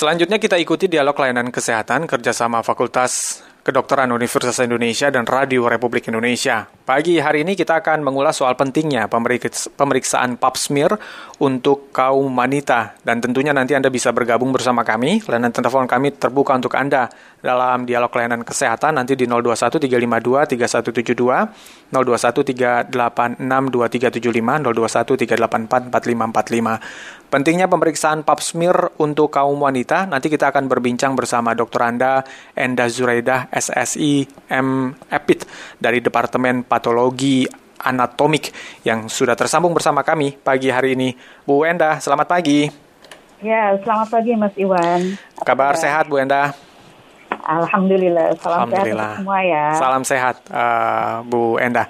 Selanjutnya kita ikuti dialog layanan kesehatan kerjasama Fakultas Kedokteran Universitas Indonesia dan Radio Republik Indonesia. Pagi hari ini kita akan mengulas soal pentingnya pemeriksaan pap smear untuk kaum wanita. Dan tentunya nanti Anda bisa bergabung bersama kami. Layanan telepon kami terbuka untuk Anda dalam dialog layanan kesehatan nanti di 021 352 3172, 021 386 2375, 021 384 4545. Pentingnya pemeriksaan pap smear untuk kaum wanita. Nanti kita akan berbincang bersama dokter Anda Enda Zuraidah SSI M. Epit dari Departemen Patologi Anatomik yang sudah tersambung bersama kami pagi hari ini. Bu Enda, selamat pagi. Ya, selamat pagi Mas Iwan. Kabar ya. sehat Bu Enda? Alhamdulillah, salam Alhamdulillah. sehat semua ya. Salam sehat uh, Bu Enda.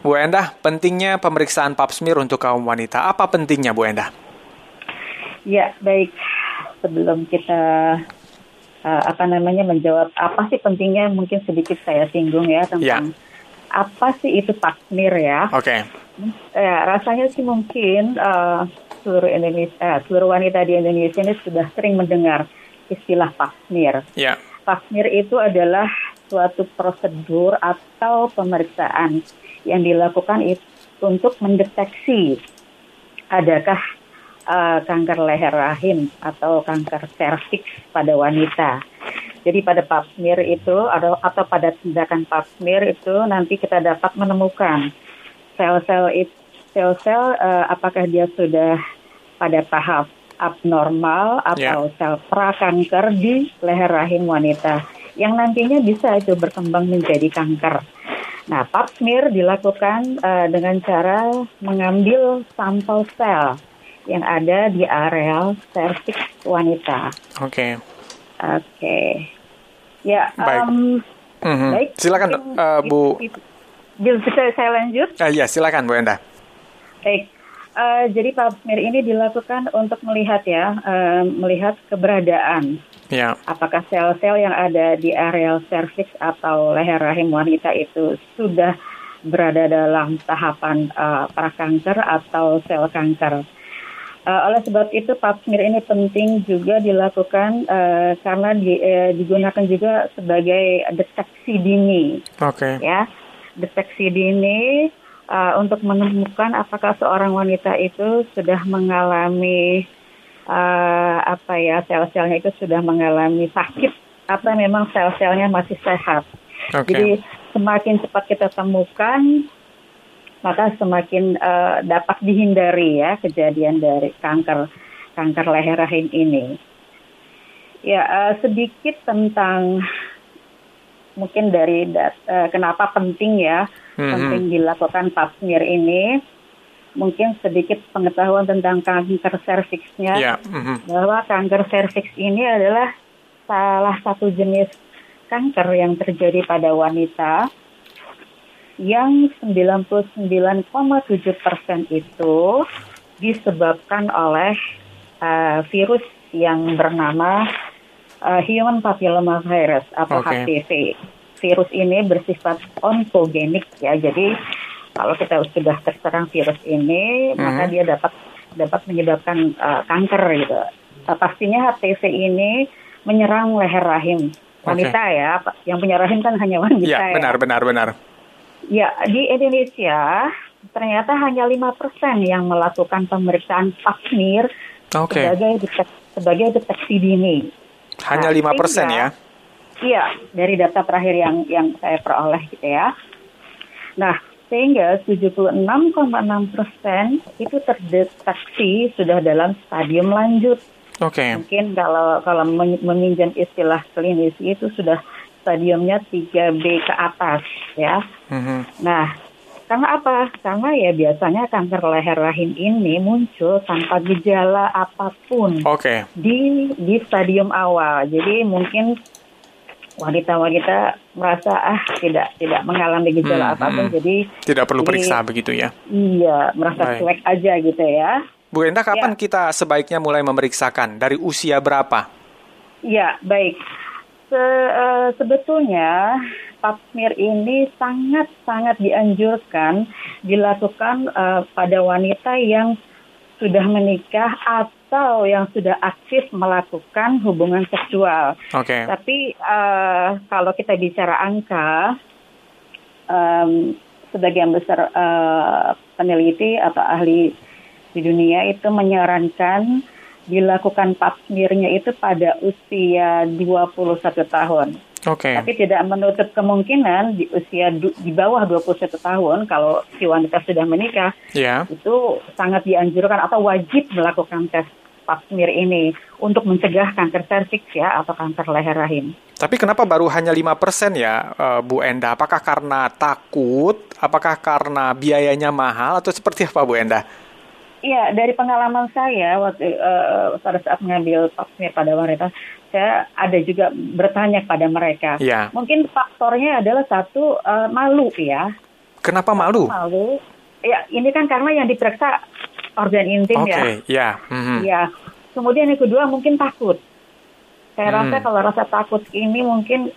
Bu Enda, pentingnya pemeriksaan pap smear untuk kaum wanita. Apa pentingnya Bu Enda? Ya, baik. Sebelum kita uh, apa namanya menjawab apa sih pentingnya mungkin sedikit saya singgung ya tentang yeah. apa sih itu takmir ya. Oke. Okay. Ya, rasanya sih mungkin uh, seluruh Indonesia, uh, seluruh wanita di Indonesia ini sudah sering mendengar istilah takmir. Yeah. Takmir itu adalah suatu prosedur atau pemeriksaan yang dilakukan itu untuk mendeteksi adakah uh, kanker leher rahim atau kanker serviks pada wanita. Jadi pada pap smear itu atau, atau pada tindakan pap smear itu nanti kita dapat menemukan sel-sel sel-sel uh, apakah dia sudah pada tahap abnormal atau yeah. sel prakanker di leher rahim wanita yang nantinya bisa itu berkembang menjadi kanker. Nah, pap smear dilakukan uh, dengan cara mengambil sampel sel yang ada di areal serviks wanita. Oke. Okay. Oke. Okay. Ya. Baik. Um, mm-hmm. Baik. Silakan uh, Bu. Bisa saya lanjut? Uh, ya, silakan Bu Enda. Baik. Uh, jadi pap smear ini dilakukan untuk melihat ya, uh, melihat keberadaan. Ya. Apakah sel-sel yang ada di areal serviks atau leher rahim wanita itu sudah berada dalam tahapan uh, prakanker atau sel kanker. Uh, oleh sebab itu pap smear ini penting juga dilakukan uh, karena di, uh, digunakan juga sebagai deteksi dini. Oke. Okay. Ya, deteksi dini uh, untuk menemukan apakah seorang wanita itu sudah mengalami uh, apa ya sel-selnya itu sudah mengalami sakit atau memang sel-selnya masih sehat. Okay. Jadi semakin cepat kita temukan maka semakin uh, dapat dihindari ya kejadian dari kanker kanker leher rahim ini. Ya uh, sedikit tentang mungkin dari uh, kenapa penting ya mm-hmm. penting dilakukan pap smear ini. Mungkin sedikit pengetahuan tentang kanker serviksnya yeah. mm-hmm. bahwa kanker serviks ini adalah salah satu jenis kanker yang terjadi pada wanita yang 99,7 persen itu disebabkan oleh uh, virus yang bernama uh, Human Papilloma Virus atau okay. HPV. Virus ini bersifat onkogenik ya, jadi kalau kita sudah terserang virus ini, mm -hmm. maka dia dapat dapat menyebabkan uh, kanker gitu. Uh, pastinya HPV ini menyerang leher rahim wanita okay. ya, yang punya rahim kan hanya wanita ya. Benar, ya. benar, benar. Ya, di Indonesia ternyata hanya lima persen yang melakukan pemeriksaan pap smear okay. sebagai detek, sebagai deteksi dini. Hanya lima nah, persen ya? Iya, dari data terakhir yang yang saya peroleh gitu ya. Nah, sehingga 76,6 persen itu terdeteksi sudah dalam stadium lanjut. Oke. Okay. Mungkin kalau kalau meminjam istilah klinis itu sudah stadiumnya 3B ke atas ya. Mm-hmm. Nah, karena apa? Karena ya biasanya kanker leher rahim ini muncul tanpa gejala apa pun okay. di di stadium awal. Jadi mungkin wanita-wanita merasa ah tidak tidak mengalami gejala hmm, apa pun, hmm. jadi tidak perlu jadi, periksa begitu ya? Iya, merasa Baik. cuek aja gitu ya. Bu Enda, kapan ya. kita sebaiknya mulai memeriksakan? Dari usia berapa? Ya, baik. Se, uh, sebetulnya pap smear ini sangat-sangat dianjurkan dilakukan uh, pada wanita yang sudah menikah atau yang sudah aktif melakukan hubungan seksual. Oke. Okay. Tapi uh, kalau kita bicara angka, um, sebagian besar uh, peneliti atau ahli di dunia itu menyarankan dilakukan pap smearnya itu pada usia 21 tahun. Oke. Okay. Tapi tidak menutup kemungkinan di usia du, di bawah 21 tahun kalau si wanita sudah menikah, yeah. itu sangat dianjurkan atau wajib melakukan tes pap smear ini untuk mencegah kanker serviks ya atau kanker leher rahim. Tapi kenapa baru hanya 5% ya eh, Bu Enda? Apakah karena takut? Apakah karena biayanya mahal atau seperti apa Bu Enda? Iya, dari pengalaman saya waktu uh, pada saat mengambil smear pada wanita, saya ada juga bertanya kepada mereka. Ya. Mungkin faktornya adalah satu uh, malu ya. Kenapa malu? Malu. Ya, ini kan karena yang diperiksa organ intim okay, ya. Oke, ya. Mm-hmm. Ya. Kemudian yang kedua mungkin takut. Saya hmm. rasa kalau rasa takut ini mungkin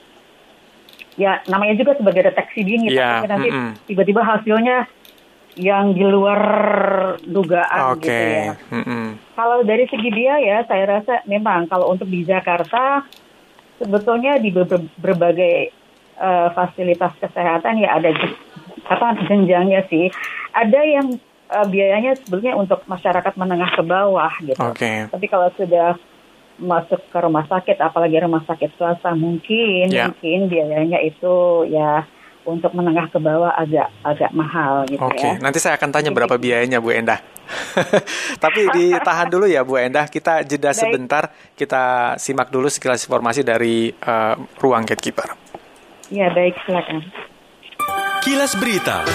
ya namanya juga sebagai deteksi dini, yeah. tapi nanti mm-hmm. tiba-tiba hasilnya yang di luar dugaan okay. gitu ya. Mm-hmm. Kalau dari segi biaya, saya rasa memang kalau untuk di Jakarta sebetulnya di berbagai uh, fasilitas kesehatan ya ada apa jenjangnya sih. Ada yang uh, biayanya sebetulnya untuk masyarakat menengah ke bawah gitu. Okay. Tapi kalau sudah masuk ke rumah sakit, apalagi rumah sakit swasta mungkin yeah. mungkin biayanya itu ya untuk menengah ke bawah agak agak mahal gitu Oke, ya. nanti saya akan tanya berapa biayanya Bu Endah. Tapi ditahan dulu ya Bu Endah, kita jeda Baik. sebentar, kita simak dulu sekilas informasi dari uh, ruang gatekeeper. Ya baik, silakan. Kilas Berita.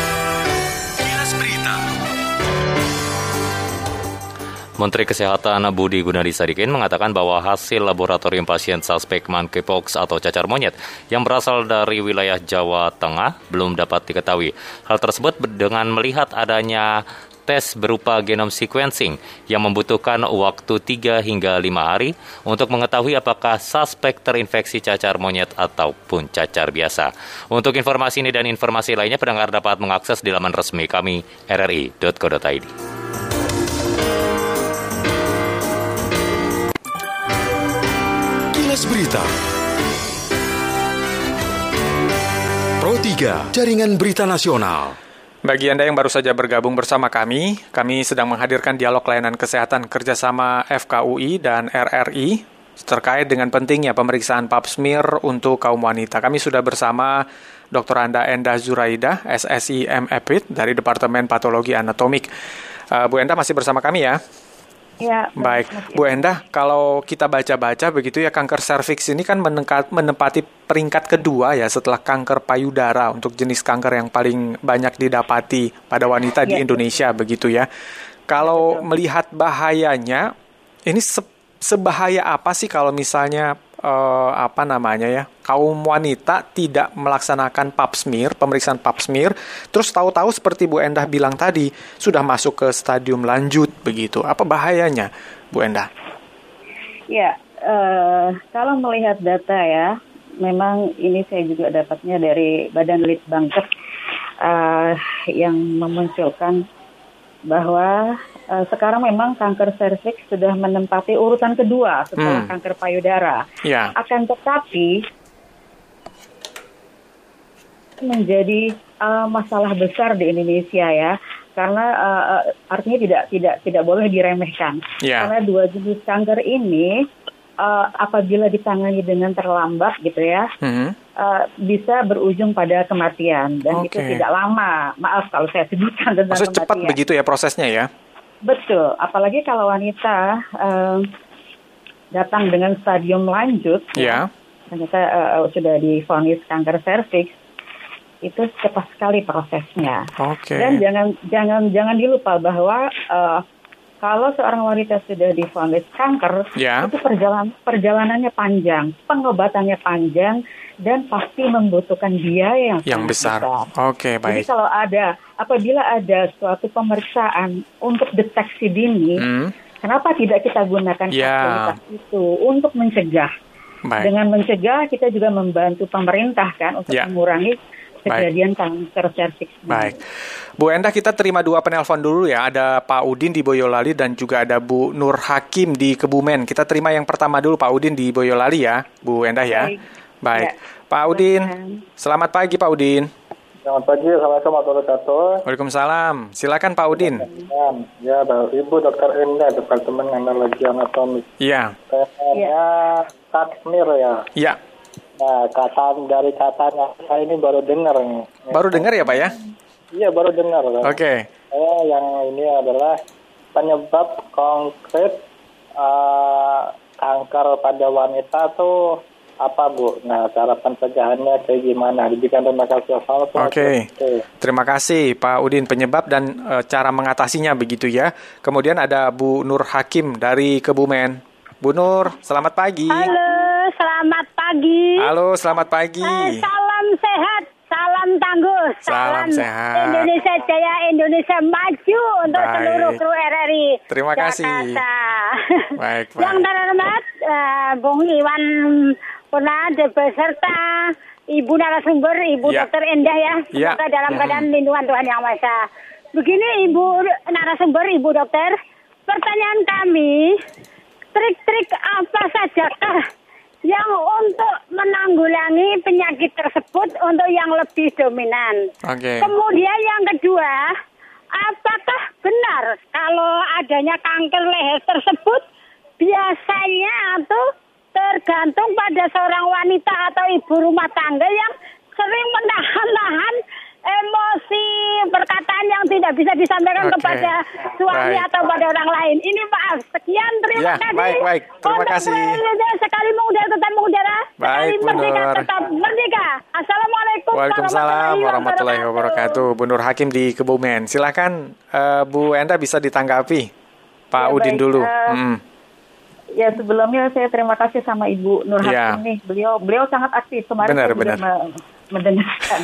Menteri Kesehatan Budi Gunadi Sadikin mengatakan bahwa hasil laboratorium pasien suspek monkeypox atau cacar monyet yang berasal dari wilayah Jawa Tengah belum dapat diketahui. Hal tersebut dengan melihat adanya tes berupa genome sequencing yang membutuhkan waktu 3 hingga 5 hari untuk mengetahui apakah suspek terinfeksi cacar monyet ataupun cacar biasa. Untuk informasi ini dan informasi lainnya pendengar dapat mengakses di laman resmi kami rri.co.id. Berita. Pro 3, Jaringan Berita Nasional. Bagi Anda yang baru saja bergabung bersama kami, kami sedang menghadirkan dialog layanan kesehatan kerjasama FKUI dan RRI terkait dengan pentingnya pemeriksaan pap smear untuk kaum wanita. Kami sudah bersama Dr. Anda Enda Zuraida, SSI MEPIT dari Departemen Patologi Anatomik. Uh, Bu Enda masih bersama kami ya? Ya, baik. Bu Endah, kalau kita baca-baca begitu ya kanker serviks ini kan menengkat, menempati peringkat kedua ya setelah kanker payudara untuk jenis kanker yang paling banyak didapati pada wanita ya, di Indonesia betul. begitu ya. Kalau betul. melihat bahayanya, ini se sebahaya apa sih kalau misalnya uh, apa namanya ya kaum wanita tidak melaksanakan pap smear pemeriksaan pap smear terus tahu-tahu seperti Bu Endah bilang tadi sudah masuk ke stadium lanjut begitu apa bahayanya Bu Endah? Ya uh, kalau melihat data ya memang ini saya juga dapatnya dari Badan Litbangkes uh, yang memunculkan bahwa uh, sekarang memang kanker serviks sudah menempati urutan kedua setelah hmm. kanker payudara. Yeah. Akan tetapi menjadi uh, masalah besar di Indonesia ya, karena uh, artinya tidak tidak tidak boleh diremehkan. Yeah. Karena dua jenis kanker ini uh, apabila ditangani dengan terlambat gitu ya, mm-hmm. uh, bisa berujung pada kematian dan okay. itu tidak lama. Maaf kalau saya sebutkan tentang Proses kematian. cepat begitu ya prosesnya ya? Betul, apalagi kalau wanita uh, datang dengan stadium lanjut, yeah. ya, ternyata uh, sudah difonis kanker serviks, itu cepat sekali prosesnya. Okay. Dan jangan jangan jangan dilupa bahwa uh, kalau seorang wanita sudah difonis kanker, yeah. itu perjalanan perjalanannya panjang, pengobatannya panjang, dan pasti membutuhkan biaya yang, yang besar. besar. Oke, okay, baik. Jadi kalau ada, apabila ada suatu pemeriksaan untuk deteksi dini, hmm. kenapa tidak kita gunakan yeah. fasilitas itu untuk mencegah? Baik. Dengan mencegah, kita juga membantu pemerintah kan untuk yeah. mengurangi kejadian kanker serviks. Baik. Bu Endah kita terima dua penelpon dulu ya. Ada Pak Udin di Boyolali dan juga ada Bu Nur Hakim di Kebumen. Kita terima yang pertama dulu Pak Udin di Boyolali ya, Bu Endah ya. Baik. Baik. Ya. Pak Udin, selamat pagi Pak Udin. Selamat pagi, Assalamualaikum warahmatullahi wabarakatuh. Waalaikumsalam. Silakan Pak Udin. Ya, Ibu Dokter Endah, Departemen Analogi Anatomi. Iya. Saya takmir ya. Iya. Nah, kata dari katanya saya ini baru dengar nih. Baru dengar ya Pak ya? Iya, baru dengar. Oke. Saya yang ini adalah penyebab konkret eh, kanker pada wanita tuh apa Bu? Nah, cara pencegahannya kayak gimana? Diberikan terima kasih. Oke. Terima kasih Pak Udin penyebab dan e, cara mengatasinya begitu ya. Kemudian ada Bu Nur Hakim dari Kebumen. Bu Nur, selamat pagi. Halo, pagi. Halo, selamat pagi. Eh, salam sehat, salam tangguh, Salam sehat. Indonesia Jaya, Indonesia maju untuk Baik. seluruh kru RRI. Terima kasih. Jakarta. Baik, baik. Yang terhormat, eh, Bung Iwan Puna beserta Ibu narasumber, Ibu Ya. Dokter Endah ya, Ya. semoga dalam keadaan lindungan Tuhan Yang Maha Esa. Begini Ibu narasumber, Ibu Dokter, pertanyaan kami, trik-trik apa sajakah yang untuk menanggulangi penyakit tersebut untuk yang lebih dominan? Oke. Kemudian yang kedua, apakah benar kalau adanya kanker leher tersebut biasanya atau tergantung pada seorang wanita atau ibu rumah tangga yang sering menahan-nahan emosi perkataan yang tidak bisa disampaikan Oke. kepada suami Baik. atau pada orang lain. Ini maaf. Sekian terima Ya, kasih. baik, baik. Terima kasih. Sekali mengudara tetap mengudara. Baik, Bu merdeka Nur. tetap merdeka. Assalamualaikum Waalaikumsalam warahmatullahi wabarakatuh. Bu Nur Hakim di Kebumen. Silakan eh, Bu Enda bisa ditanggapi. Pak Ya, Udin baik. dulu. Eh, Mm. Ya sebelumnya saya terima kasih sama Ibu Nur Ya. Hakim nih. Beliau beliau sangat aktif kemarin Benar, juga benar. me- mendengarkan.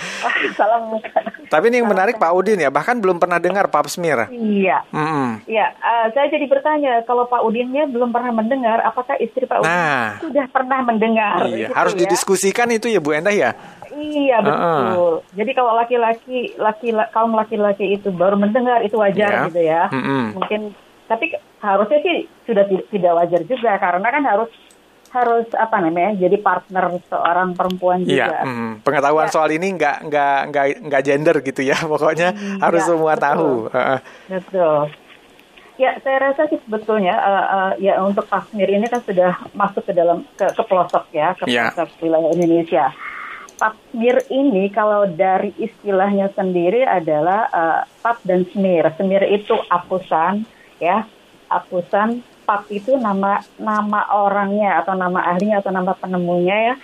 Salam. Tapi ini yang menarik Pak Udin ya, bahkan belum pernah dengar pap smear. Iya. Mm-mm. Ya, eh, saya jadi bertanya kalau Pak Udinnya belum pernah mendengar, apakah istri Pak Udin Nah. sudah pernah mendengar? Iya, gitu harus ya? didiskusikan itu ya Bu Endah ya. Iya betul. Jadi kalau laki-laki, laki kaum laki-laki itu baru mendengar itu Iya. wajar gitu ya. Mm-mm. Mungkin, tapi harusnya sih sudah ti- tidak wajar juga karena kan harus harus apa namanya jadi partner seorang perempuan Iya, juga. mm. pengetahuan Ya. soal ini nggak nggak nggak nggak gender gitu ya, pokoknya harus ya, semua betul. tahu. Heeh. Betul. Ya, saya rasa sih sebetulnya eh, eh, ya untuk Kashmir ini kan sudah masuk ke dalam ke, ke pelosok ya, ke Ya. pelosok wilayah Indonesia. Kashmir ini kalau dari istilahnya sendiri adalah eh, pap dan smir. Smir itu apusan ya, apusan. Pap itu nama nama orangnya atau nama ahlinya atau nama penemunya ya.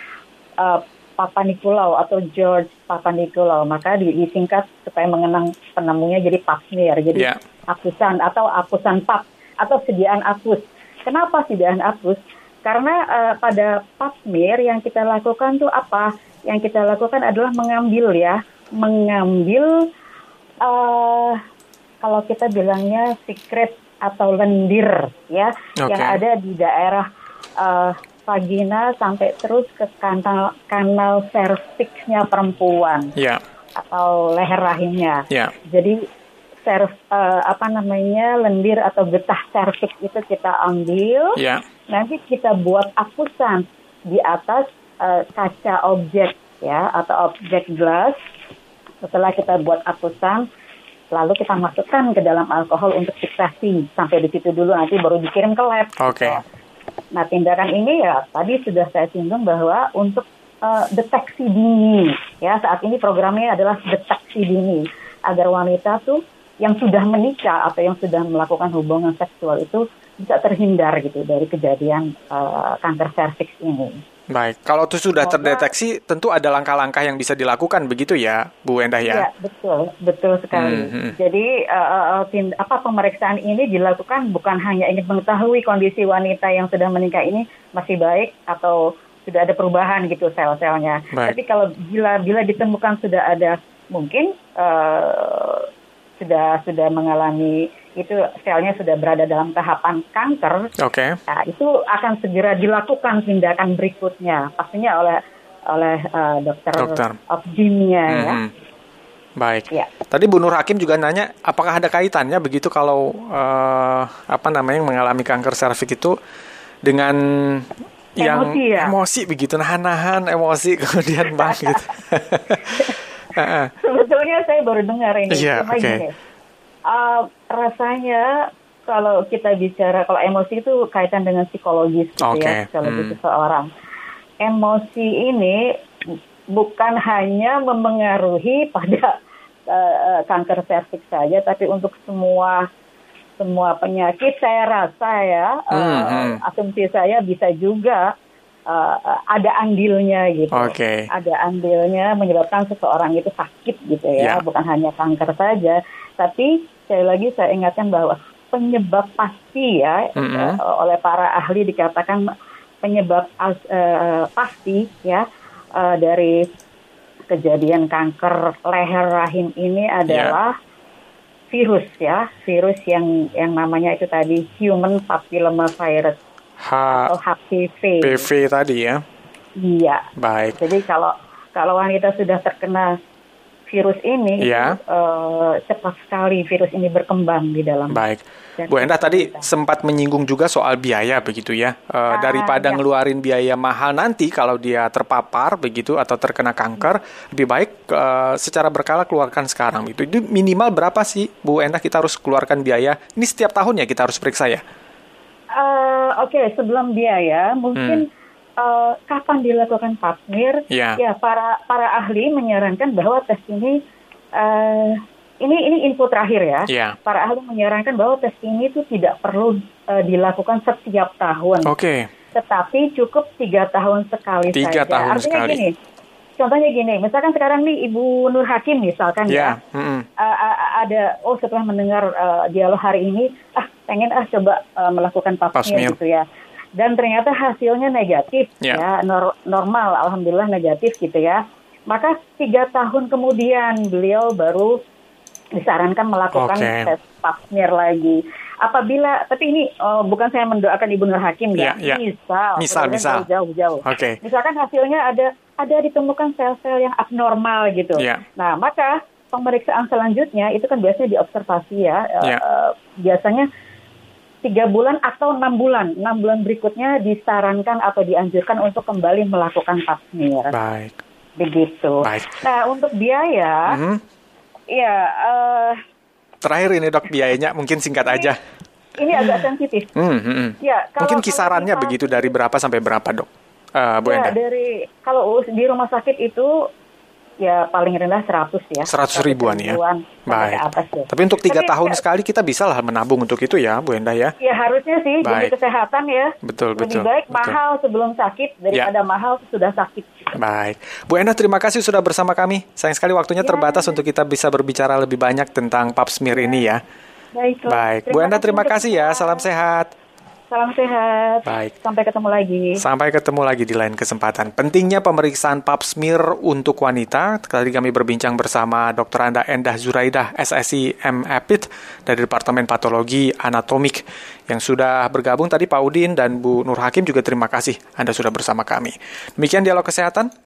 eh, Papa Nicolau atau George Papa Nicolau. Maka di- disingkat supaya mengenang penemunya jadi Papsmir. Jadi Ya. akusan atau akusan pap atau sediaan apus. Kenapa sediaan apus? Karena eh, pada papsmir yang kita lakukan tuh apa? Yang kita lakukan adalah mengambil ya, mengambil eh kalau kita bilangnya secret atau lendir ya, Oke. yang ada di daerah eh, vagina sampai terus ke kanal kanal cervixnya perempuan Ya, atau leher rahimnya. ya, Jadi serv, eh, apa namanya lendir atau getah serviks itu kita ambil, ya, nanti kita buat akusan di atas eh, kaca objek ya atau objek gelas. Setelah kita buat akusan, lalu kita masukkan ke dalam alkohol untuk fiksasi sampai di situ dulu nanti baru dikirim ke lab. Oke. Gitu. Nah tindakan ini ya tadi sudah saya singgung bahwa untuk eh, deteksi dini ya saat ini programnya adalah deteksi dini agar wanita tuh yang sudah menikah atau yang sudah melakukan hubungan seksual itu bisa terhindar gitu dari kejadian eh, kanker serviks ini. Baik. Kalau itu sudah terdeteksi, tentu ada langkah-langkah yang bisa dilakukan begitu ya, Bu Endah ya. Ya, betul, betul sekali. Hmm, hmm. Jadi eh, eh, tin- apa pemeriksaan ini dilakukan bukan hanya ingin mengetahui kondisi wanita yang sudah menikah ini masih baik atau sudah ada perubahan gitu sel-selnya. Baik. Tapi kalau bila bila ditemukan sudah ada mungkin eh, sudah sudah mengalami itu selnya sudah berada dalam tahapan kanker, Oke. Nah, itu akan segera dilakukan tindakan berikutnya. Pastinya oleh oleh uh, dokter, Dokter. obgynnya ya. Mhm. Baik. Ya. Tadi Bu Nur Hakim juga nanya, apakah ada kaitannya begitu kalau eh, apa namanya yang mengalami kanker serviks itu dengan yang Emosi ya? emosi begitu, nahan-nahan emosi kemudian bang gitu. Heeh. Sebetulnya saya baru dengar ini. Iya, oke. gini, uh, rasanya kalau kita bicara kalau emosi itu kaitan dengan psikologis gitu Oke, ya, psikologi hmm. seseorang. Emosi ini bukan hanya memengaruhi pada uh, kanker serviks saja, tapi untuk semua semua penyakit saya rasa ya, uh, Hmm, hmm. asumsi saya bisa juga uh, ada andilnya gitu Oke. ada andilnya menyebabkan seseorang itu sakit gitu ya, Ya. bukan hanya kanker saja, tapi sekali lagi saya ingatkan bahwa penyebab pasti ya Mhm. eh, oleh para ahli dikatakan penyebab eh, pasti ya eh, dari kejadian kanker leher rahim ini adalah virus ya, virus yang yang namanya itu tadi human papilloma virus atau HPV. HPV tadi ya. Iya. Baik. Jadi kalau kalau wanita sudah terkena virus ini, Iya. itu, eh, cepat sekali virus ini berkembang di dalam. Baik. dan Bu Endah tadi kita. sempat menyinggung juga soal biaya begitu ya. Eh, Ah, daripada ya. ngeluarin biaya mahal nanti kalau dia terpapar begitu atau terkena kanker, lebih baik eh, secara berkala keluarkan sekarang gitu. Itu minimal berapa sih Bu Endah kita harus keluarkan biaya? Ini setiap tahun ya kita harus periksa ya. Eh, Oke, sebelum biaya, mungkin eh, kapan dilakukan pap smear? Hmm. Ya. Ya, para para ahli menyarankan bahwa tes ini eh, ini ini info terakhir ya. Ya. Para ahli menyarankan bahwa tes ini itu tidak perlu eh, dilakukan setiap tahun. Oke. tetapi cukup tiga tahun sekali Tiga saja. tahun Artinya sekali. gini, contohnya gini, misalkan sekarang nih Ibu Nur Hakim misalkan Ya. ya, mm-mm. uh, uh, ada oh setelah mendengar uh, dialog hari ini, ah pengen ah coba uh, melakukan pap Pap smear. smear gitu ya, dan ternyata hasilnya negatif Ya. ya, nor- normal, alhamdulillah negatif gitu ya, maka tiga tahun kemudian beliau baru disarankan melakukan Oke. tes pap smear lagi. Apabila, tapi ini oh, bukan saya mendoakan Ibu Nur Hakim ya, Ya, ya. misal, Misal, misal. jauh-jauh. Oke. Misalkan hasilnya ada ada ditemukan sel-sel yang abnormal gitu. Ya. Nah, maka pemeriksaan selanjutnya itu kan biasanya diobservasi ya. Eh, Ya. eh, biasanya tiga bulan atau enam bulan. Enam bulan berikutnya disarankan atau dianjurkan untuk kembali melakukan pap smear. Baik. Begitu. Baik. Nah, untuk biaya, Mhm. ya eh, Terakhir ini dok biayanya mungkin singkat aja. ini agak sensitif. Hmm, hmm, hmm. Ya, kalau- Mungkin kisarannya kita- begitu dari berapa sampai berapa dok? Eh, Bu Ya, Endah. dari kalau di rumah sakit itu ya paling rendah 100 ya. 100 ribuan ya. sampai Baik. ke atas ya. Tapi untuk tiga tahun ya, sekali kita bisa lah menabung untuk itu ya, Bu Endah ya. Ya harusnya sih demi Baik. kesehatan ya. Betul, Lebih betul, baik betul. Ya. mahal sebelum sakit daripada mahal sudah sakit. Baik. Bu Endah terima kasih sudah bersama kami. Sayang sekali waktunya Ya. terbatas untuk kita bisa berbicara lebih banyak tentang pap smear ini ya. Baiklah. Baik. Bu Endah terima kasih ya. Salam sehat. Salam sehat. Baik. Sampai ketemu lagi. Sampai ketemu lagi di lain kesempatan. Pentingnya pemeriksaan pap smear untuk wanita. Tadi kami berbincang bersama Dr. Anda Endah Zuraidah, SSI M. Epid dari Departemen Patologi Anatomik yang sudah bergabung tadi Pak Udin dan Bu Nur Hakim juga terima kasih Anda sudah bersama kami. Demikian dialog kesehatan.